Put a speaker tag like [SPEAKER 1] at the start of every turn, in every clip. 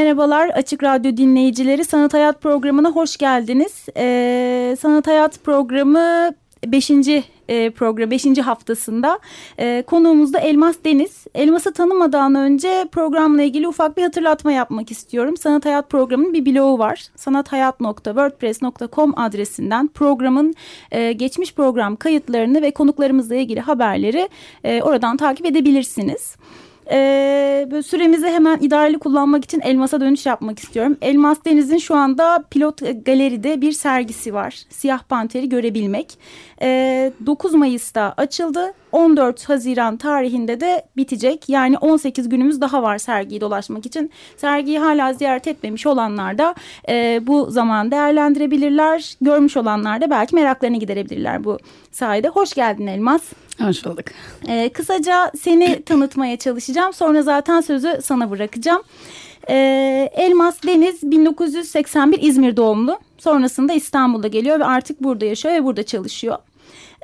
[SPEAKER 1] Merhabalar Açık Radyo dinleyicileri Sanat Hayat programına hoş geldiniz. Ee, Sanat Hayat programı 5. E, program 5. haftasında e, konuğumuz da Elmas Deniz. Elmas'ı tanımadan önce programla ilgili ufak bir hatırlatma yapmak istiyorum. Sanat Hayat programının bir blogu var. sanathayat.wordpress.com adresinden programın e, geçmiş program kayıtlarını ve konuklarımızla ilgili haberleri e, oradan takip edebilirsiniz. Ee, böyle süremizi hemen idareli kullanmak için Elmas'a dönüş yapmak istiyorum. Elmas Deniz'in şu anda pilot galeride bir sergisi var. Siyah Panter'i görebilmek. Ee, 9 Mayıs'ta açıldı. 14 Haziran tarihinde de bitecek. Yani 18 günümüz daha var sergiyi dolaşmak için. Sergiyi hala ziyaret etmemiş olanlar da e, bu zaman değerlendirebilirler. Görmüş olanlar da belki meraklarını giderebilirler bu sayede. Hoş geldin Elmas.
[SPEAKER 2] Hoş bulduk.
[SPEAKER 1] Ee, kısaca seni tanıtmaya çalışacağım. Sonra zaten sözü sana bırakacağım. Ee, Elmas Deniz 1981 İzmir doğumlu. Sonrasında İstanbul'da geliyor ve artık burada yaşıyor ve burada çalışıyor.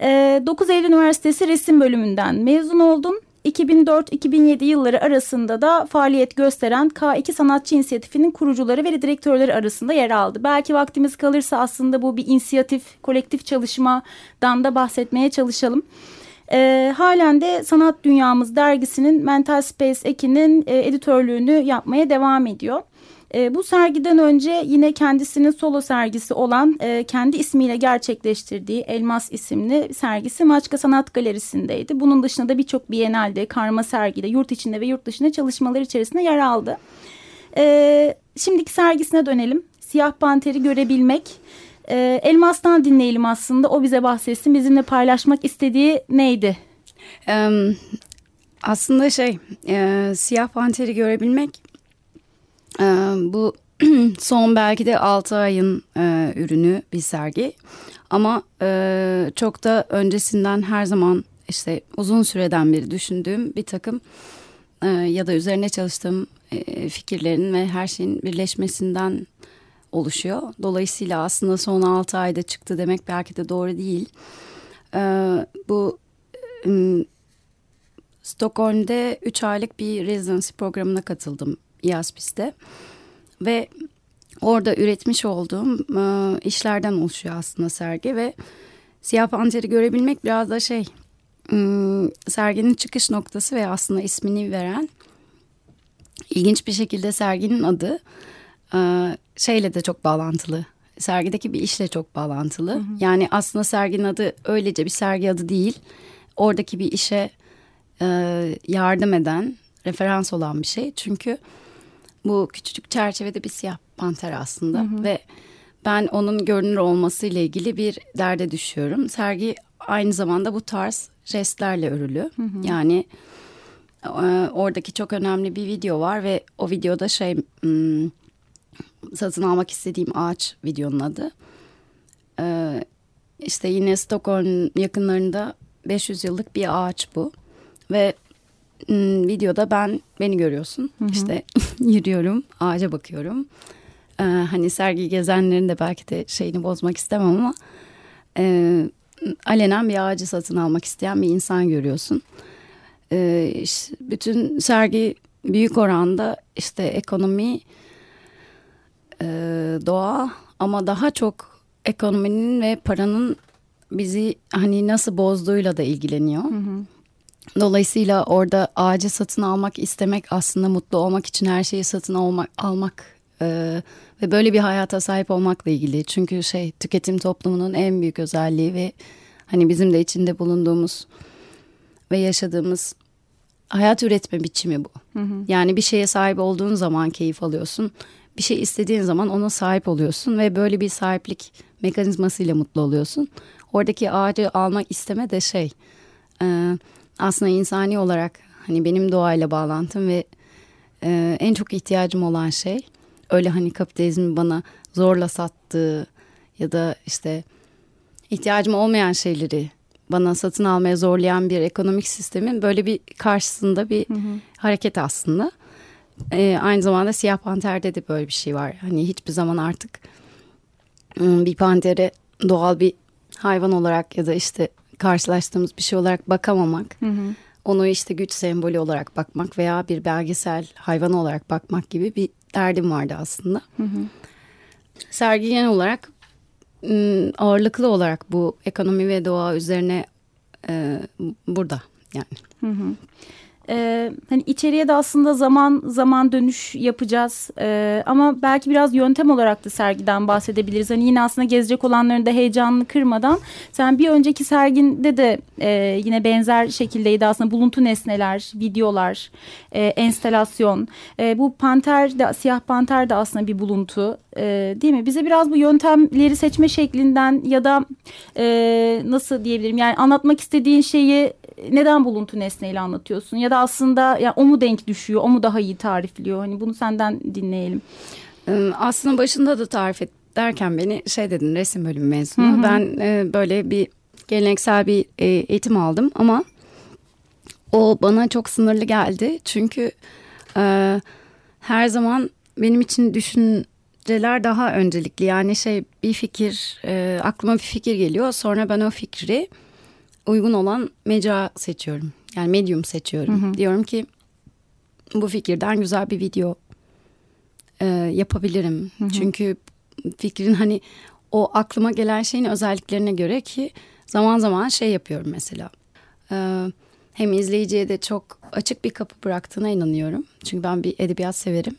[SPEAKER 1] Ee, 9 Eylül Üniversitesi resim bölümünden mezun oldun. 2004-2007 yılları arasında da faaliyet gösteren K2 Sanatçı İnisiyatifi'nin kurucuları ve direktörleri arasında yer aldı. Belki vaktimiz kalırsa aslında bu bir inisiyatif, kolektif çalışmadan da bahsetmeye çalışalım. E, halen de Sanat Dünyamız dergisinin Mental Space ekinin e, editörlüğünü yapmaya devam ediyor. E, bu sergiden önce yine kendisinin solo sergisi olan e, kendi ismiyle gerçekleştirdiği Elmas isimli sergisi Maçka Sanat Galerisi'ndeydi. Bunun dışında da birçok bienalde, karma sergide, yurt içinde ve yurt dışında çalışmalar içerisinde yer aldı. E, şimdiki sergisine dönelim. Siyah Panter'i görebilmek e, Elmas'tan dinleyelim aslında. O bize bahsetsin. Bizimle paylaşmak istediği neydi?
[SPEAKER 2] Ee, aslında şey, e, Siyah Panter'i görebilmek e, bu son belki de 6 ayın e, ürünü bir sergi. Ama e, çok da öncesinden her zaman işte uzun süreden beri düşündüğüm bir takım e, ya da üzerine çalıştığım e, fikirlerin ve her şeyin birleşmesinden oluşuyor. Dolayısıyla aslında son 6 ayda çıktı demek belki de doğru değil. Ee, bu Stockholm'de 3 aylık bir residency programına katıldım IASPİS'te. Ve orada üretmiş olduğum ıı, işlerden oluşuyor aslında sergi ve Siyah Panter'i görebilmek biraz da şey serginin çıkış noktası ve aslında ismini veren ilginç bir şekilde serginin adı şeyle de çok bağlantılı. Sergideki bir işle çok bağlantılı. Hı hı. Yani aslında serginin adı öylece bir sergi adı değil. Oradaki bir işe e, yardım eden, referans olan bir şey. Çünkü bu küçücük çerçevede bir siyah panter aslında. Hı hı. Ve ben onun görünür olmasıyla ilgili bir derde düşüyorum. Sergi aynı zamanda bu tarz jestlerle örülü. Hı hı. Yani e, oradaki çok önemli bir video var ve o videoda şey... Satın almak istediğim ağaç videonun adı. Ee, işte yine Stockholm yakınlarında 500 yıllık bir ağaç bu. Ve m, videoda ben beni görüyorsun. Hı hı. İşte yürüyorum, ağaca bakıyorum. Ee, hani sergi gezenlerin de belki de şeyini bozmak istemem ama e, alenen bir ağacı satın almak isteyen bir insan görüyorsun. Ee, işte bütün sergi büyük oranda işte ekonomi e, doğa ama daha çok ekonominin ve paranın bizi hani nasıl bozduğuyla da ilgileniyor. Hı hı. Dolayısıyla orada ağacı satın almak istemek aslında mutlu olmak için her şeyi satın almak, almak e, ve böyle bir hayata sahip olmakla ilgili. Çünkü şey tüketim toplumunun en büyük özelliği ve hani bizim de içinde bulunduğumuz ve yaşadığımız hayat üretme biçimi bu. Hı hı. Yani bir şeye sahip olduğun zaman keyif alıyorsun bir şey istediğin zaman ona sahip oluyorsun ve böyle bir sahiplik mekanizmasıyla mutlu oluyorsun. Oradaki ağacı almak isteme de şey e, aslında insani olarak hani benim doğayla bağlantım ve e, en çok ihtiyacım olan şey öyle hani kapitalizmin bana zorla sattığı ya da işte ihtiyacım olmayan şeyleri bana satın almaya zorlayan bir ekonomik sistemin böyle bir karşısında bir hareket aslında. E, aynı zamanda Siyah Panter'de de böyle bir şey var. Hani hiçbir zaman artık ım, bir pantere doğal bir hayvan olarak ya da işte karşılaştığımız bir şey olarak bakamamak. Onu işte güç sembolü olarak bakmak veya bir belgesel hayvan olarak bakmak gibi bir derdim vardı aslında. Sergi genel olarak ım, ağırlıklı olarak bu ekonomi ve doğa üzerine e, burada yani.
[SPEAKER 1] Ee, hani içeriye de aslında zaman zaman dönüş yapacağız Ee, ama belki biraz yöntem olarak da sergiden bahsedebiliriz. Hani yine aslında gezecek olanların da heyecanını kırmadan sen bir önceki serginde de e, yine benzer şekildeydi aslında buluntu nesneler, videolar, e, enstelasyon. E, bu panter de siyah panter de aslında bir buluntu e, değil mi? Bize biraz bu yöntemleri seçme şeklinden ya da e, nasıl diyebilirim yani anlatmak istediğin şeyi neden buluntu nesneyle anlatıyorsun ya da aslında ya o mu denk düşüyor o mu daha iyi tarifliyor hani bunu senden dinleyelim.
[SPEAKER 2] Ee, Aslında başında da tarif et derken beni şey dedin resim bölümü mezunu. Ben e, böyle bir geleneksel bir e, eğitim aldım ama o bana çok sınırlı geldi. Çünkü e, her zaman benim için düşünceler daha öncelikli. Yani şey bir fikir e, aklıma bir fikir geliyor sonra ben o fikri uygun olan mecra seçiyorum. Yani medium seçiyorum. Diyorum ki bu fikirden güzel bir video e, yapabilirim. Çünkü fikrin hani o aklıma gelen şeyin özelliklerine göre ki zaman zaman şey yapıyorum mesela. E, hem izleyiciye de çok açık bir kapı bıraktığına inanıyorum. Çünkü ben bir edebiyat severim.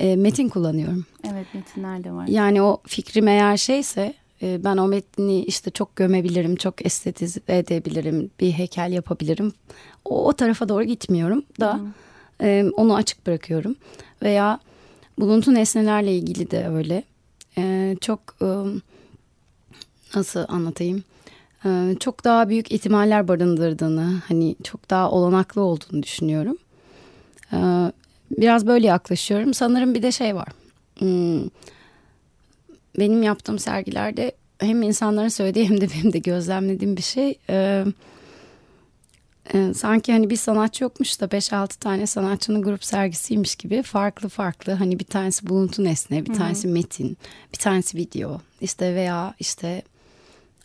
[SPEAKER 2] E, metin kullanıyorum.
[SPEAKER 1] Evet metinler de var.
[SPEAKER 2] Yani o fikrim eğer şeyse e, ben o metni işte çok gömebilirim, çok estetize edebilirim, bir heykel yapabilirim. O, o tarafa doğru gitmiyorum da e, onu açık bırakıyorum. Veya buluntu nesnelerle ilgili de öyle. E, çok e, nasıl anlatayım? E, çok daha büyük ihtimaller barındırdığını, hani çok daha olanaklı olduğunu düşünüyorum. E, biraz böyle yaklaşıyorum. Sanırım bir de şey var. Hmm, benim yaptığım sergilerde hem insanların söylediği hem de benim de gözlemlediğim bir şey. E, e, sanki hani bir sanatçı yokmuş da 5-6 tane sanatçının grup sergisiymiş gibi farklı farklı hani bir tanesi buluntu nesne, bir tanesi metin, bir tanesi video işte veya işte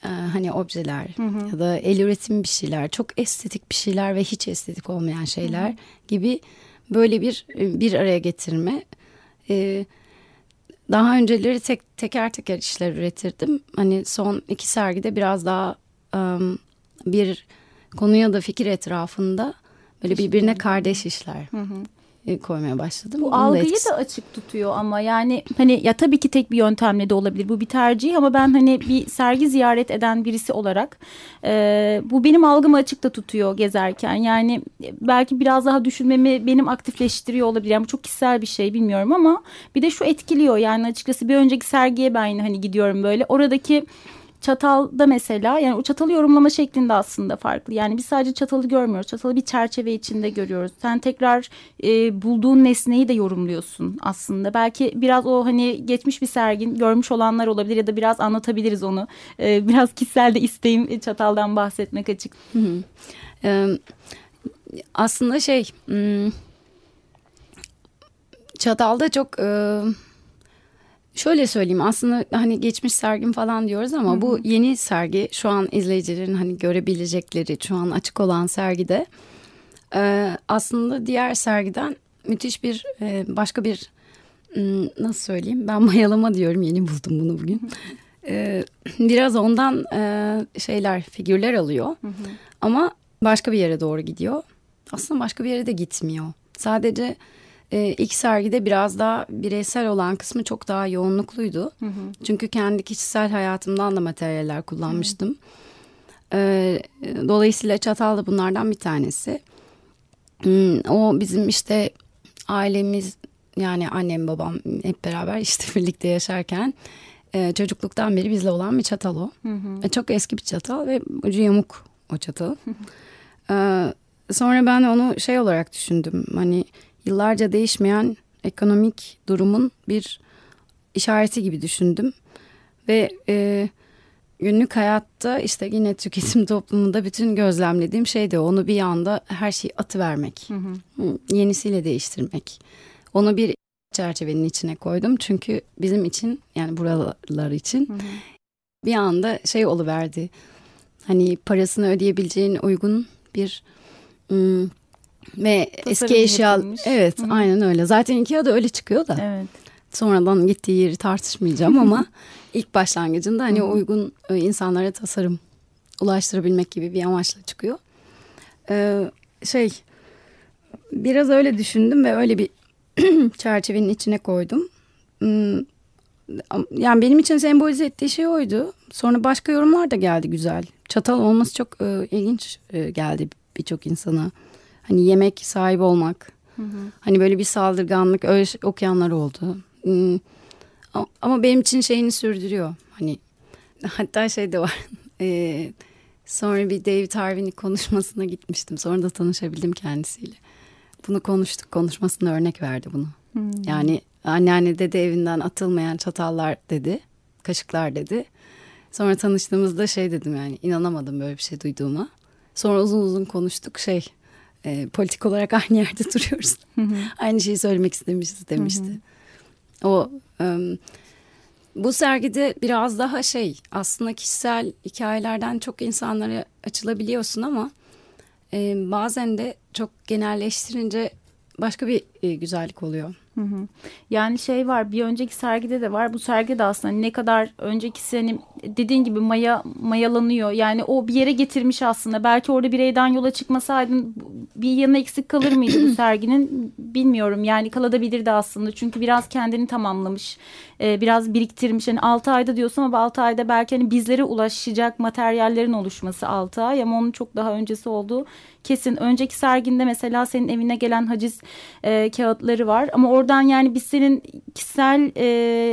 [SPEAKER 2] e, hani objeler ya da el üretimi bir şeyler, çok estetik bir şeyler ve hiç estetik olmayan şeyler gibi böyle bir bir araya getirme. E, daha önceleri tek teker teker işler üretirdim. Hani son iki sergide biraz daha um, bir konuya da fikir etrafında böyle birbirine kardeş işler. E, koymaya başladım.
[SPEAKER 1] Bu
[SPEAKER 2] Bunun da
[SPEAKER 1] algıyı
[SPEAKER 2] etkisi-
[SPEAKER 1] da açık tutuyor ama yani hani ya tabii ki tek bir yöntemle de olabilir. Bu bir tercih ama ben hani bir sergi ziyaret eden birisi olarak e, bu benim algımı açık da tutuyor gezerken. Yani e, belki biraz daha düşünmemi benim aktifleştiriyor olabilir. Yani bu çok kişisel bir şey bilmiyorum ama bir de şu etkiliyor. Yani açıkçası bir önceki sergiye ben hani gidiyorum böyle. Oradaki çatalda mesela yani o çatalı yorumlama şeklinde aslında farklı. Yani biz sadece çatalı görmüyoruz. Çatalı bir çerçeve içinde görüyoruz. Sen tekrar e, bulduğun nesneyi de yorumluyorsun aslında. Belki biraz o hani geçmiş bir sergin görmüş olanlar olabilir ya da biraz anlatabiliriz onu. E, biraz kişisel de isteğim çataldan bahsetmek açık.
[SPEAKER 2] Ee, aslında şey Çatal'da çok e, şöyle söyleyeyim aslında hani geçmiş sergim falan diyoruz ama bu yeni sergi şu an izleyicilerin hani görebilecekleri şu an açık olan sergide e, aslında diğer sergiden müthiş bir e, başka bir nasıl söyleyeyim ben mayalama diyorum yeni buldum bunu bugün. E, biraz ondan e, şeyler figürler alıyor ama başka bir yere doğru gidiyor. Aslında başka bir yere de gitmiyor. Sadece e, ilk sergide biraz daha bireysel olan kısmı çok daha yoğunlukluydu. Çünkü kendi kişisel hayatımdan da materyaller kullanmıştım. E, dolayısıyla Çatal da bunlardan bir tanesi. O bizim işte ailemiz yani annem babam hep beraber işte birlikte yaşarken e, çocukluktan beri bizle olan bir çatal o. E, çok eski bir çatal ve ucu yamuk o çatal. Ee, sonra ben onu şey olarak düşündüm. Hani yıllarca değişmeyen ekonomik durumun bir işareti gibi düşündüm. Ve e, günlük hayatta işte yine tüketim toplumunda bütün gözlemlediğim şey de onu bir anda her şeyi atıvermek. Hı hı. Yenisiyle değiştirmek. Onu bir çerçevenin içine koydum. Çünkü bizim için yani buralar için hı hı. bir anda şey oluverdi. Hani parasını ödeyebileceğin uygun bir ım, ve Tasarım eski eşya evet Hı-hı. aynen öyle. Zaten Ikea da öyle çıkıyor da. Evet. Sonradan gittiği yeri tartışmayacağım ama ilk başlangıcında hani Hı-hı. uygun e, insanlara tasarım ulaştırabilmek gibi bir amaçla çıkıyor. Ee, şey biraz öyle düşündüm ve öyle bir çerçevenin içine koydum. Hmm, yani benim için sembolize ettiği şey oydu. Sonra başka yorumlar da geldi güzel. Çatal olması çok e, ilginç e, geldi birçok insana. Hani yemek sahibi olmak. Hı hı. Hani böyle bir saldırganlık öyle okuyanlar oldu. Hmm, ama benim için şeyini sürdürüyor. Hani hatta şey de var. E, sonra bir David Harvey'nin konuşmasına gitmiştim. Sonra da tanışabildim kendisiyle. Bunu konuştuk. Konuşmasında örnek verdi bunu. Hmm. Yani anneanne dede evinden atılmayan çatallar dedi. Kaşıklar dedi. Sonra tanıştığımızda şey dedim yani inanamadım böyle bir şey duyduğuma. Sonra uzun uzun konuştuk şey e, politik olarak aynı yerde duruyoruz. aynı şeyi söylemek istemişiz demişti. o um, bu sergide biraz daha şey aslında kişisel hikayelerden çok insanlara açılabiliyorsun ama e, bazen de çok genelleştirince başka bir e, güzellik oluyor.
[SPEAKER 1] Hı hı. Yani şey var bir önceki sergide de var. Bu sergide aslında ne kadar önceki hani dediğin gibi maya mayalanıyor. Yani o bir yere getirmiş aslında. Belki orada bireyden yola çıkmasaydın bir yanı eksik kalır mıydı bu serginin? Bilmiyorum. Yani kalabilirdi aslında. Çünkü biraz kendini tamamlamış e, biraz biriktirmiş. Hani 6 ayda diyorsun ama 6 ayda belki hani bizlere ulaşacak materyallerin oluşması 6 ay. Ama onun çok daha öncesi olduğu kesin. Önceki serginde mesela senin evine gelen haciz kağıtları var ama oradan yani biz senin kişisel e,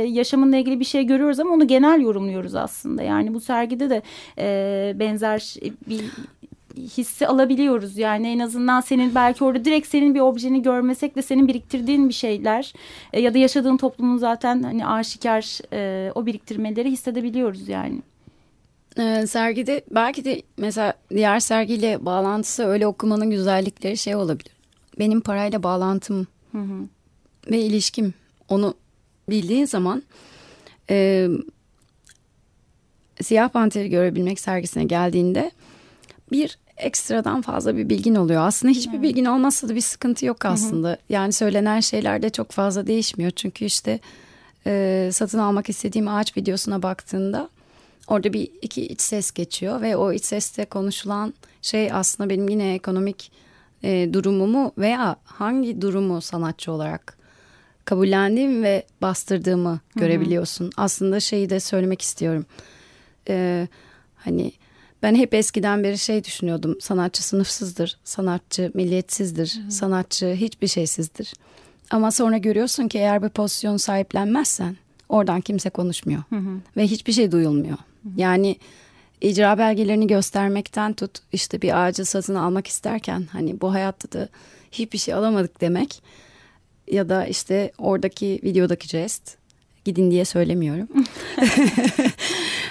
[SPEAKER 1] yaşamınla ilgili bir şey görüyoruz ama onu genel yorumluyoruz aslında yani bu sergide de e, benzer bir hissi alabiliyoruz. Yani en azından senin belki orada direkt senin bir objeni görmesek de senin biriktirdiğin bir şeyler e, ya da yaşadığın toplumun zaten hani aşikar e, o biriktirmeleri hissedebiliyoruz yani.
[SPEAKER 2] Ee, sergide belki de mesela diğer sergiyle bağlantısı öyle okumanın güzellikleri şey olabilir. Benim parayla bağlantım hı hı. ve ilişkim onu bildiğin zaman e, Siyah Panter'i görebilmek sergisine geldiğinde bir ekstradan fazla bir bilgin oluyor. Aslında hiçbir evet. bilgin olmazsa da bir sıkıntı yok aslında. Hı hı. Yani söylenen şeyler de çok fazla değişmiyor. Çünkü işte e, satın almak istediğim ağaç videosuna baktığında orada bir iki iç ses geçiyor ve o iç seste konuşulan şey aslında benim yine ekonomik e, durumumu veya hangi durumu sanatçı olarak kabullendiğim ve bastırdığımı Hı-hı. görebiliyorsun. Aslında şeyi de söylemek istiyorum. Ee, hani ben hep eskiden beri şey düşünüyordum. Sanatçı sınıfsızdır, sanatçı milliyetsizdir, Hı-hı. sanatçı hiçbir şeysizdir. Ama sonra görüyorsun ki eğer bir pozisyon sahiplenmezsen oradan kimse konuşmuyor. Hı-hı. Ve hiçbir şey duyulmuyor. Hı-hı. Yani icra belgelerini göstermekten tut işte bir ağacı satın almak isterken hani bu hayatta da hiçbir şey alamadık demek ya da işte oradaki videodaki jest gidin diye söylemiyorum.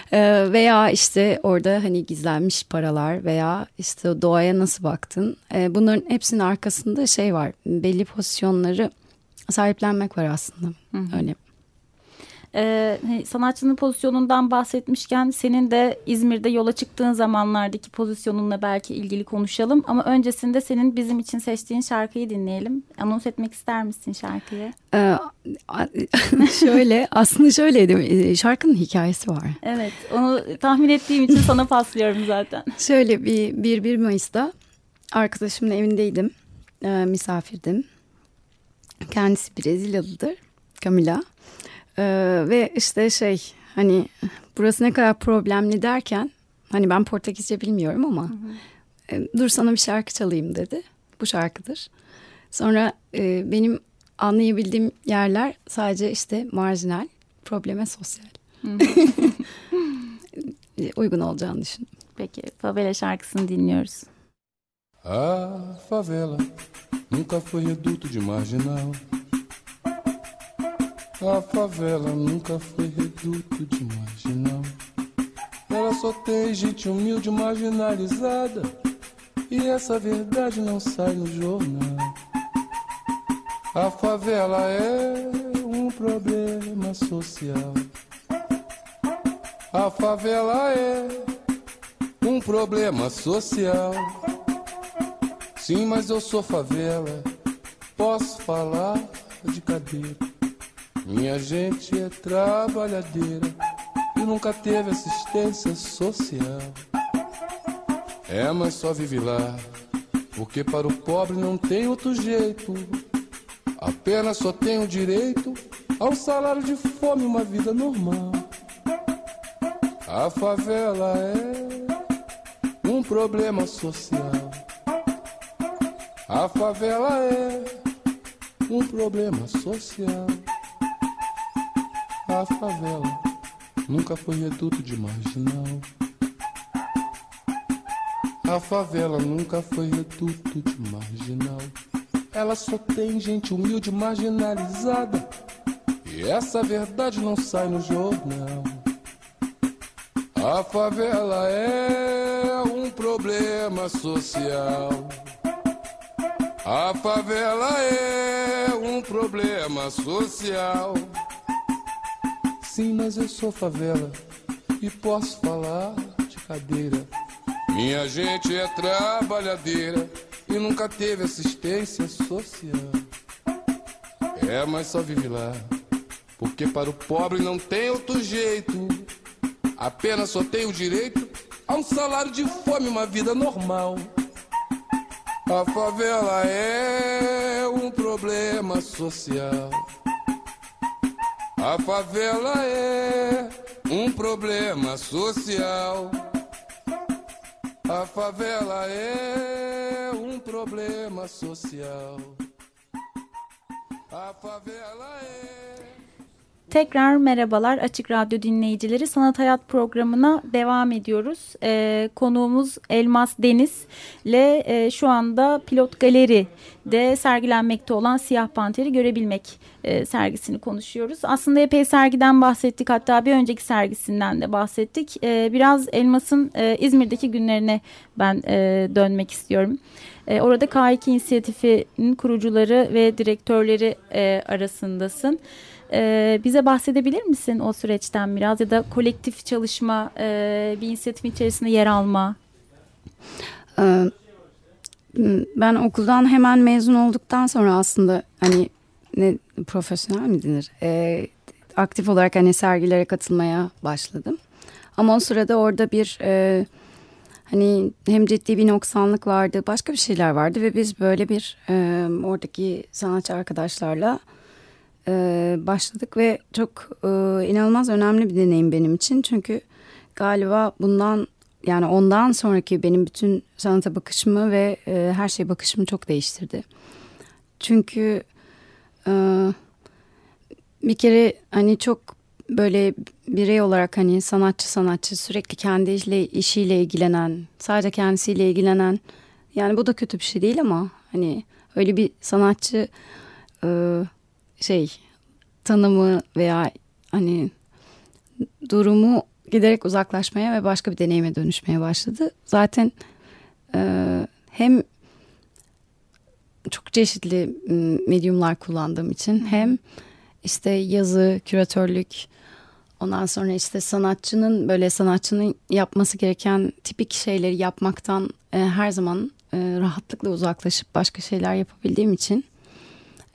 [SPEAKER 2] Veya işte orada hani gizlenmiş paralar veya işte doğaya nasıl baktın. Bunların hepsinin arkasında şey var. Belli pozisyonları sahiplenmek var aslında. Hı. Öyle
[SPEAKER 1] ee, hani sanatçının pozisyonundan bahsetmişken senin de İzmir'de yola çıktığın zamanlardaki pozisyonunla belki ilgili konuşalım. Ama öncesinde senin bizim için seçtiğin şarkıyı dinleyelim. Anons etmek ister misin şarkıyı?
[SPEAKER 2] Ee, şöyle aslında şöyleydi ee, şarkının hikayesi var.
[SPEAKER 1] Evet onu tahmin ettiğim için sana paslıyorum zaten.
[SPEAKER 2] Şöyle bir, bir, bir Mayıs'ta arkadaşımın evindeydim. Ee, misafirdim. Kendisi Brezilyalıdır. Camila. Ee, ve işte şey hani burası ne kadar problemli derken hani ben Portekizce bilmiyorum ama hı hı. E, dur sana bir şarkı çalayım dedi. Bu şarkıdır. Sonra e, benim anlayabildiğim yerler sadece işte marjinal, probleme sosyal. Uygun olacağını düşündüm.
[SPEAKER 1] Peki favela şarkısını dinliyoruz.
[SPEAKER 3] A favela nunca foi reduto de marginal. A favela nunca foi reduto de marginal. Ela só tem gente humilde marginalizada. E essa verdade não sai no jornal. A favela é um problema social. A favela é um problema social. Sim, mas eu sou favela. Posso falar de cadeira. Minha gente é trabalhadeira e nunca teve assistência social. É, mas só vive lá, porque para o pobre não tem outro jeito. Apenas só tem o direito ao salário de fome, uma vida normal. A favela é um problema social. A favela é um problema social. A favela nunca foi reduto de marginal. A favela nunca foi reduto de marginal. Ela só tem gente humilde marginalizada. E essa verdade não sai no jornal. A favela é um problema social. A favela é um problema social. Sim, mas eu sou favela e posso falar de cadeira. Minha gente é trabalhadeira e nunca teve assistência social. É, mas só vive lá, porque para o pobre não tem outro jeito. Apenas só tem o direito a um salário de fome, uma vida normal. A favela é um problema social. A favela é um problema social. A favela é um problema social. A favela é.
[SPEAKER 1] Tekrar merhabalar Açık Radyo dinleyicileri. Sanat Hayat programına devam ediyoruz. Ee, konuğumuz Elmas Deniz ile e, şu anda Pilot Galeri'de sergilenmekte olan Siyah Panter'i görebilmek e, sergisini konuşuyoruz. Aslında epey sergiden bahsettik hatta bir önceki sergisinden de bahsettik. E, biraz Elmas'ın e, İzmir'deki günlerine ben e, dönmek istiyorum. E, orada K2 inisiyatifinin kurucuları ve direktörleri e, arasındasın. Ee, bize bahsedebilir misin o süreçten biraz ya da kolektif çalışma, e, bir inisiyatifin içerisinde yer alma?
[SPEAKER 2] Ee, ben okuldan hemen mezun olduktan sonra aslında hani ne profesyonel mi denir? Ee, aktif olarak hani sergilere katılmaya başladım. Ama o sırada orada bir e, hani hem ciddi bir noksanlık vardı, başka bir şeyler vardı ve biz böyle bir e, oradaki sanatçı arkadaşlarla e, başladık ve çok e, inanılmaz önemli bir deneyim benim için. Çünkü galiba bundan yani ondan sonraki benim bütün sanata bakışımı ve e, her şey bakışımı çok değiştirdi. Çünkü bir kere hani çok böyle birey olarak hani sanatçı sanatçı sürekli kendi işiyle ilgilenen, sadece kendisiyle ilgilenen yani bu da kötü bir şey değil ama hani öyle bir sanatçı şey tanımı veya hani durumu giderek uzaklaşmaya ve başka bir deneyime dönüşmeye başladı. Zaten e, hem çok çeşitli medyumlar kullandığım için hem işte yazı, küratörlük, ondan sonra işte sanatçının böyle sanatçının yapması gereken tipik şeyleri yapmaktan e, her zaman e, rahatlıkla uzaklaşıp başka şeyler yapabildiğim için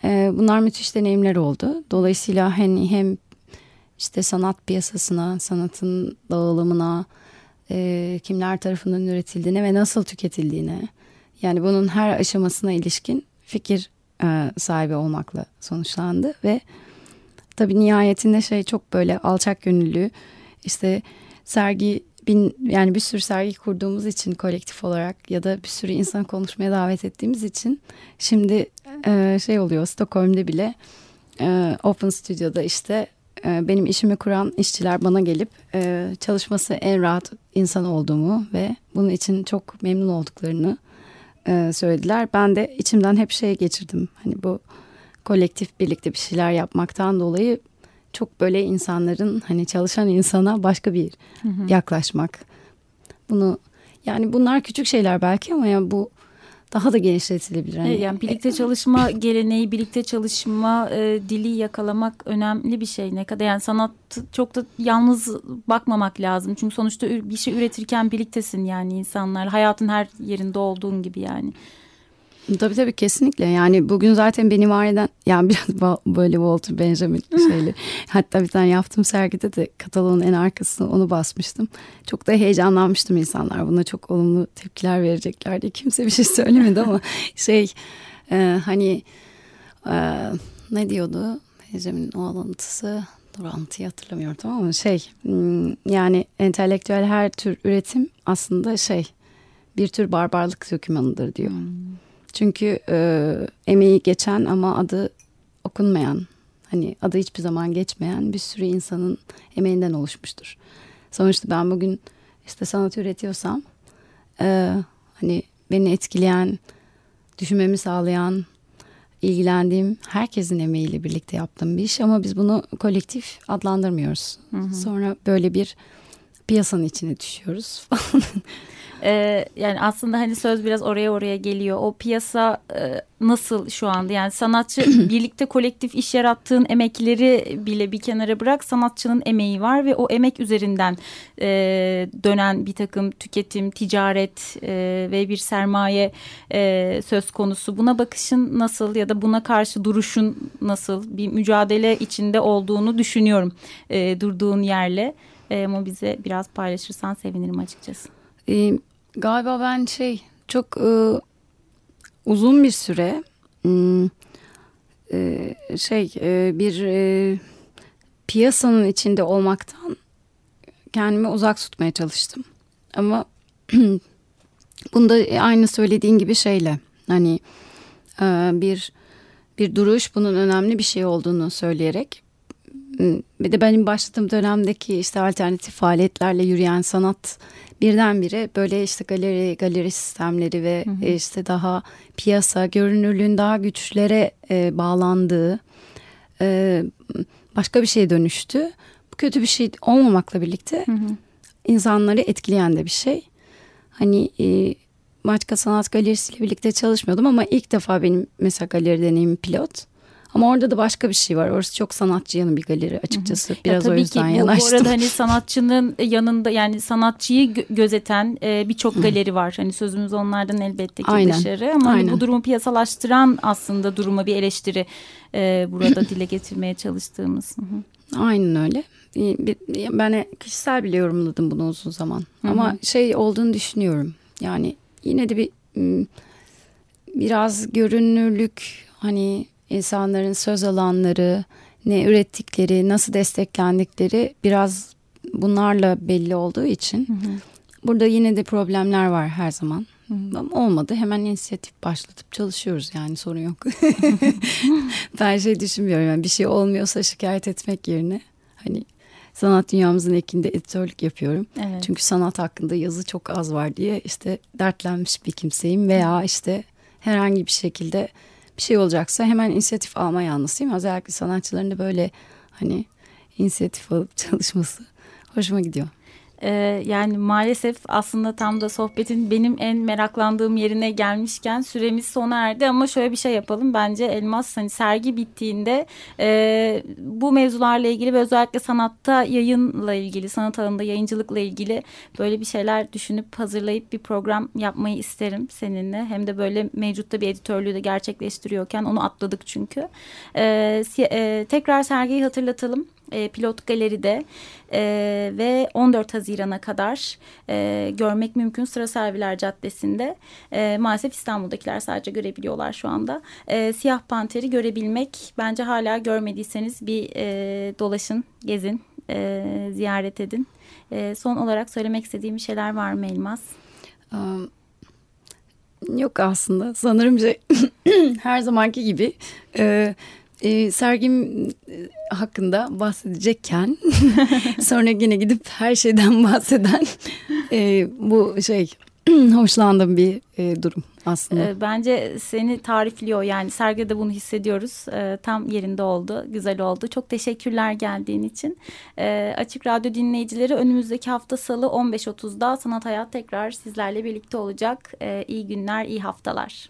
[SPEAKER 2] e, bunlar müthiş deneyimler oldu. Dolayısıyla hani hem işte sanat piyasasına, sanatın dağılımına, e, kimler tarafından üretildiğine ve nasıl tüketildiğine, yani bunun her aşamasına ilişkin fikir e, sahibi olmakla sonuçlandı ve tabii nihayetinde şey çok böyle alçak gönüllü, işte sergi bin yani bir sürü sergi kurduğumuz için kolektif olarak ya da bir sürü insan konuşmaya davet ettiğimiz için şimdi e, şey oluyor Stockholm'de bile e, Open Studio'da işte e, benim işimi kuran işçiler bana gelip e, çalışması en rahat insan olduğumu ve bunun için çok memnun olduklarını e, söylediler. Ben de içimden hep şey geçirdim. Hani bu kolektif birlikte bir şeyler yapmaktan dolayı çok böyle insanların hani çalışan insana başka bir hı hı. yaklaşmak. Bunu yani bunlar küçük şeyler belki ama yani bu daha da genişletilebilir.
[SPEAKER 1] Hani, yani birlikte çalışma geleneği, birlikte çalışma e, dili yakalamak önemli bir şey. Ne kadar yani sanat çok da yalnız bakmamak lazım. Çünkü sonuçta bir şey üretirken birliktesin yani insanlar. Hayatın her yerinde olduğun gibi yani.
[SPEAKER 2] Tabii tabii kesinlikle yani bugün zaten beni var eden yani biraz böyle Walter Benjamin şeyli hatta bir tane yaptığım sergide de kataloğun en arkasına onu basmıştım. Çok da heyecanlanmıştım insanlar buna çok olumlu tepkiler vereceklerdi. Kimse bir şey söylemedi ama şey e, hani e, ne diyordu Benjamin'in o alıntısı dur alıntıyı hatırlamıyorum tamam mı şey hmm, yani entelektüel her tür üretim aslında şey bir tür barbarlık dokümanıdır diyor. Hmm. Çünkü e, emeği geçen ama adı okunmayan, hani adı hiçbir zaman geçmeyen bir sürü insanın emeğinden oluşmuştur. Sonuçta ben bugün işte sanat üretiyorsam, e, hani beni etkileyen, düşünmemi sağlayan, ilgilendiğim herkesin emeğiyle birlikte yaptığım bir iş ama biz bunu kolektif adlandırmıyoruz. Hı hı. Sonra böyle bir piyasanın içine düşüyoruz
[SPEAKER 1] Ee, yani aslında hani söz biraz oraya oraya geliyor. O piyasa e, nasıl şu anda? Yani sanatçı birlikte kolektif iş yarattığın emekleri bile bir kenara bırak. Sanatçının emeği var ve o emek üzerinden e, dönen bir takım tüketim, ticaret e, ve bir sermaye e, söz konusu. Buna bakışın nasıl ya da buna karşı duruşun nasıl? Bir mücadele içinde olduğunu düşünüyorum e, durduğun yerle. E, ama bize biraz paylaşırsan sevinirim açıkçası.
[SPEAKER 2] E, Galiba ben şey çok e, uzun bir süre hmm, e, şey e, bir e, piyasanın içinde olmaktan kendimi uzak tutmaya çalıştım. Ama bunda aynı söylediğin gibi şeyle hani e, bir bir duruş bunun önemli bir şey olduğunu söyleyerek bir de benim başladığım dönemdeki işte alternatif faaliyetlerle yürüyen sanat birdenbire böyle işte galeri galeri sistemleri ve hı hı. işte daha piyasa görünürlüğün daha güçlere e, bağlandığı e, başka bir şeye dönüştü. Bu kötü bir şey olmamakla birlikte hı hı. insanları etkileyen de bir şey. Hani e, Maçka Sanat Galerisi ile birlikte çalışmıyordum ama ilk defa benim mesela galeri deneyimim pilot. Ama orada da başka bir şey var. Orası çok sanatçı yanı bir galeri açıkçası. Biraz ya, o yüzden
[SPEAKER 1] ki,
[SPEAKER 2] yanaştım.
[SPEAKER 1] Bu arada hani sanatçının yanında yani sanatçıyı gözeten e, birçok galeri var. Hani sözümüz onlardan elbette ki Aynen. dışarı. Ama Aynen. Hani bu durumu piyasalaştıran aslında duruma bir eleştiri e, burada dile getirmeye çalıştığımız.
[SPEAKER 2] Aynen öyle. Ben kişisel bile yorumladım bunu uzun zaman. Ama şey olduğunu düşünüyorum. Yani yine de bir biraz görünürlük hani insanların söz alanları, ne ürettikleri, nasıl desteklendikleri biraz bunlarla belli olduğu için hı hı. burada yine de problemler var her zaman. Hı hı. Ama olmadı hemen inisiyatif başlatıp çalışıyoruz yani sorun yok. ben şey düşünmüyorum yani bir şey olmuyorsa şikayet etmek yerine hani sanat dünyamızın ekinde editörlük yapıyorum. Evet. Çünkü sanat hakkında yazı çok az var diye işte dertlenmiş bir kimseyim veya işte herhangi bir şekilde bir şey olacaksa hemen inisiyatif alma yanlısıyım. Özellikle sanatçıların da böyle hani inisiyatif alıp çalışması hoşuma gidiyor.
[SPEAKER 1] Ee, yani maalesef aslında tam da sohbetin benim en meraklandığım yerine gelmişken süremiz sona erdi ama şöyle bir şey yapalım. Bence Elmas hani sergi bittiğinde e, bu mevzularla ilgili ve özellikle sanatta yayınla ilgili sanat alanında yayıncılıkla ilgili böyle bir şeyler düşünüp hazırlayıp bir program yapmayı isterim seninle. Hem de böyle mevcutta bir editörlüğü de gerçekleştiriyorken onu atladık çünkü. E, e, tekrar sergiyi hatırlatalım e, pilot galeride e, ve 14 Haziran'a kadar e, görmek mümkün Sıra Serviler Caddesi'nde. E, maalesef İstanbul'dakiler sadece görebiliyorlar şu anda. E, Siyah Panter'i görebilmek bence hala görmediyseniz bir e, dolaşın, gezin, e, ziyaret edin. E, son olarak söylemek istediğim bir şeyler var mı Elmas?
[SPEAKER 2] Um, yok aslında sanırım şey her zamanki gibi... E, e, sergim hakkında bahsedecekken sonra yine gidip her şeyden bahseden e, bu şey hoşlandığım bir e, durum aslında.
[SPEAKER 1] E, bence seni tarifliyor yani sergide bunu hissediyoruz. E, tam yerinde oldu, güzel oldu. Çok teşekkürler geldiğin için. E, Açık Radyo dinleyicileri önümüzdeki hafta salı 15.30'da Sanat Hayat tekrar sizlerle birlikte olacak. E, iyi günler, iyi haftalar.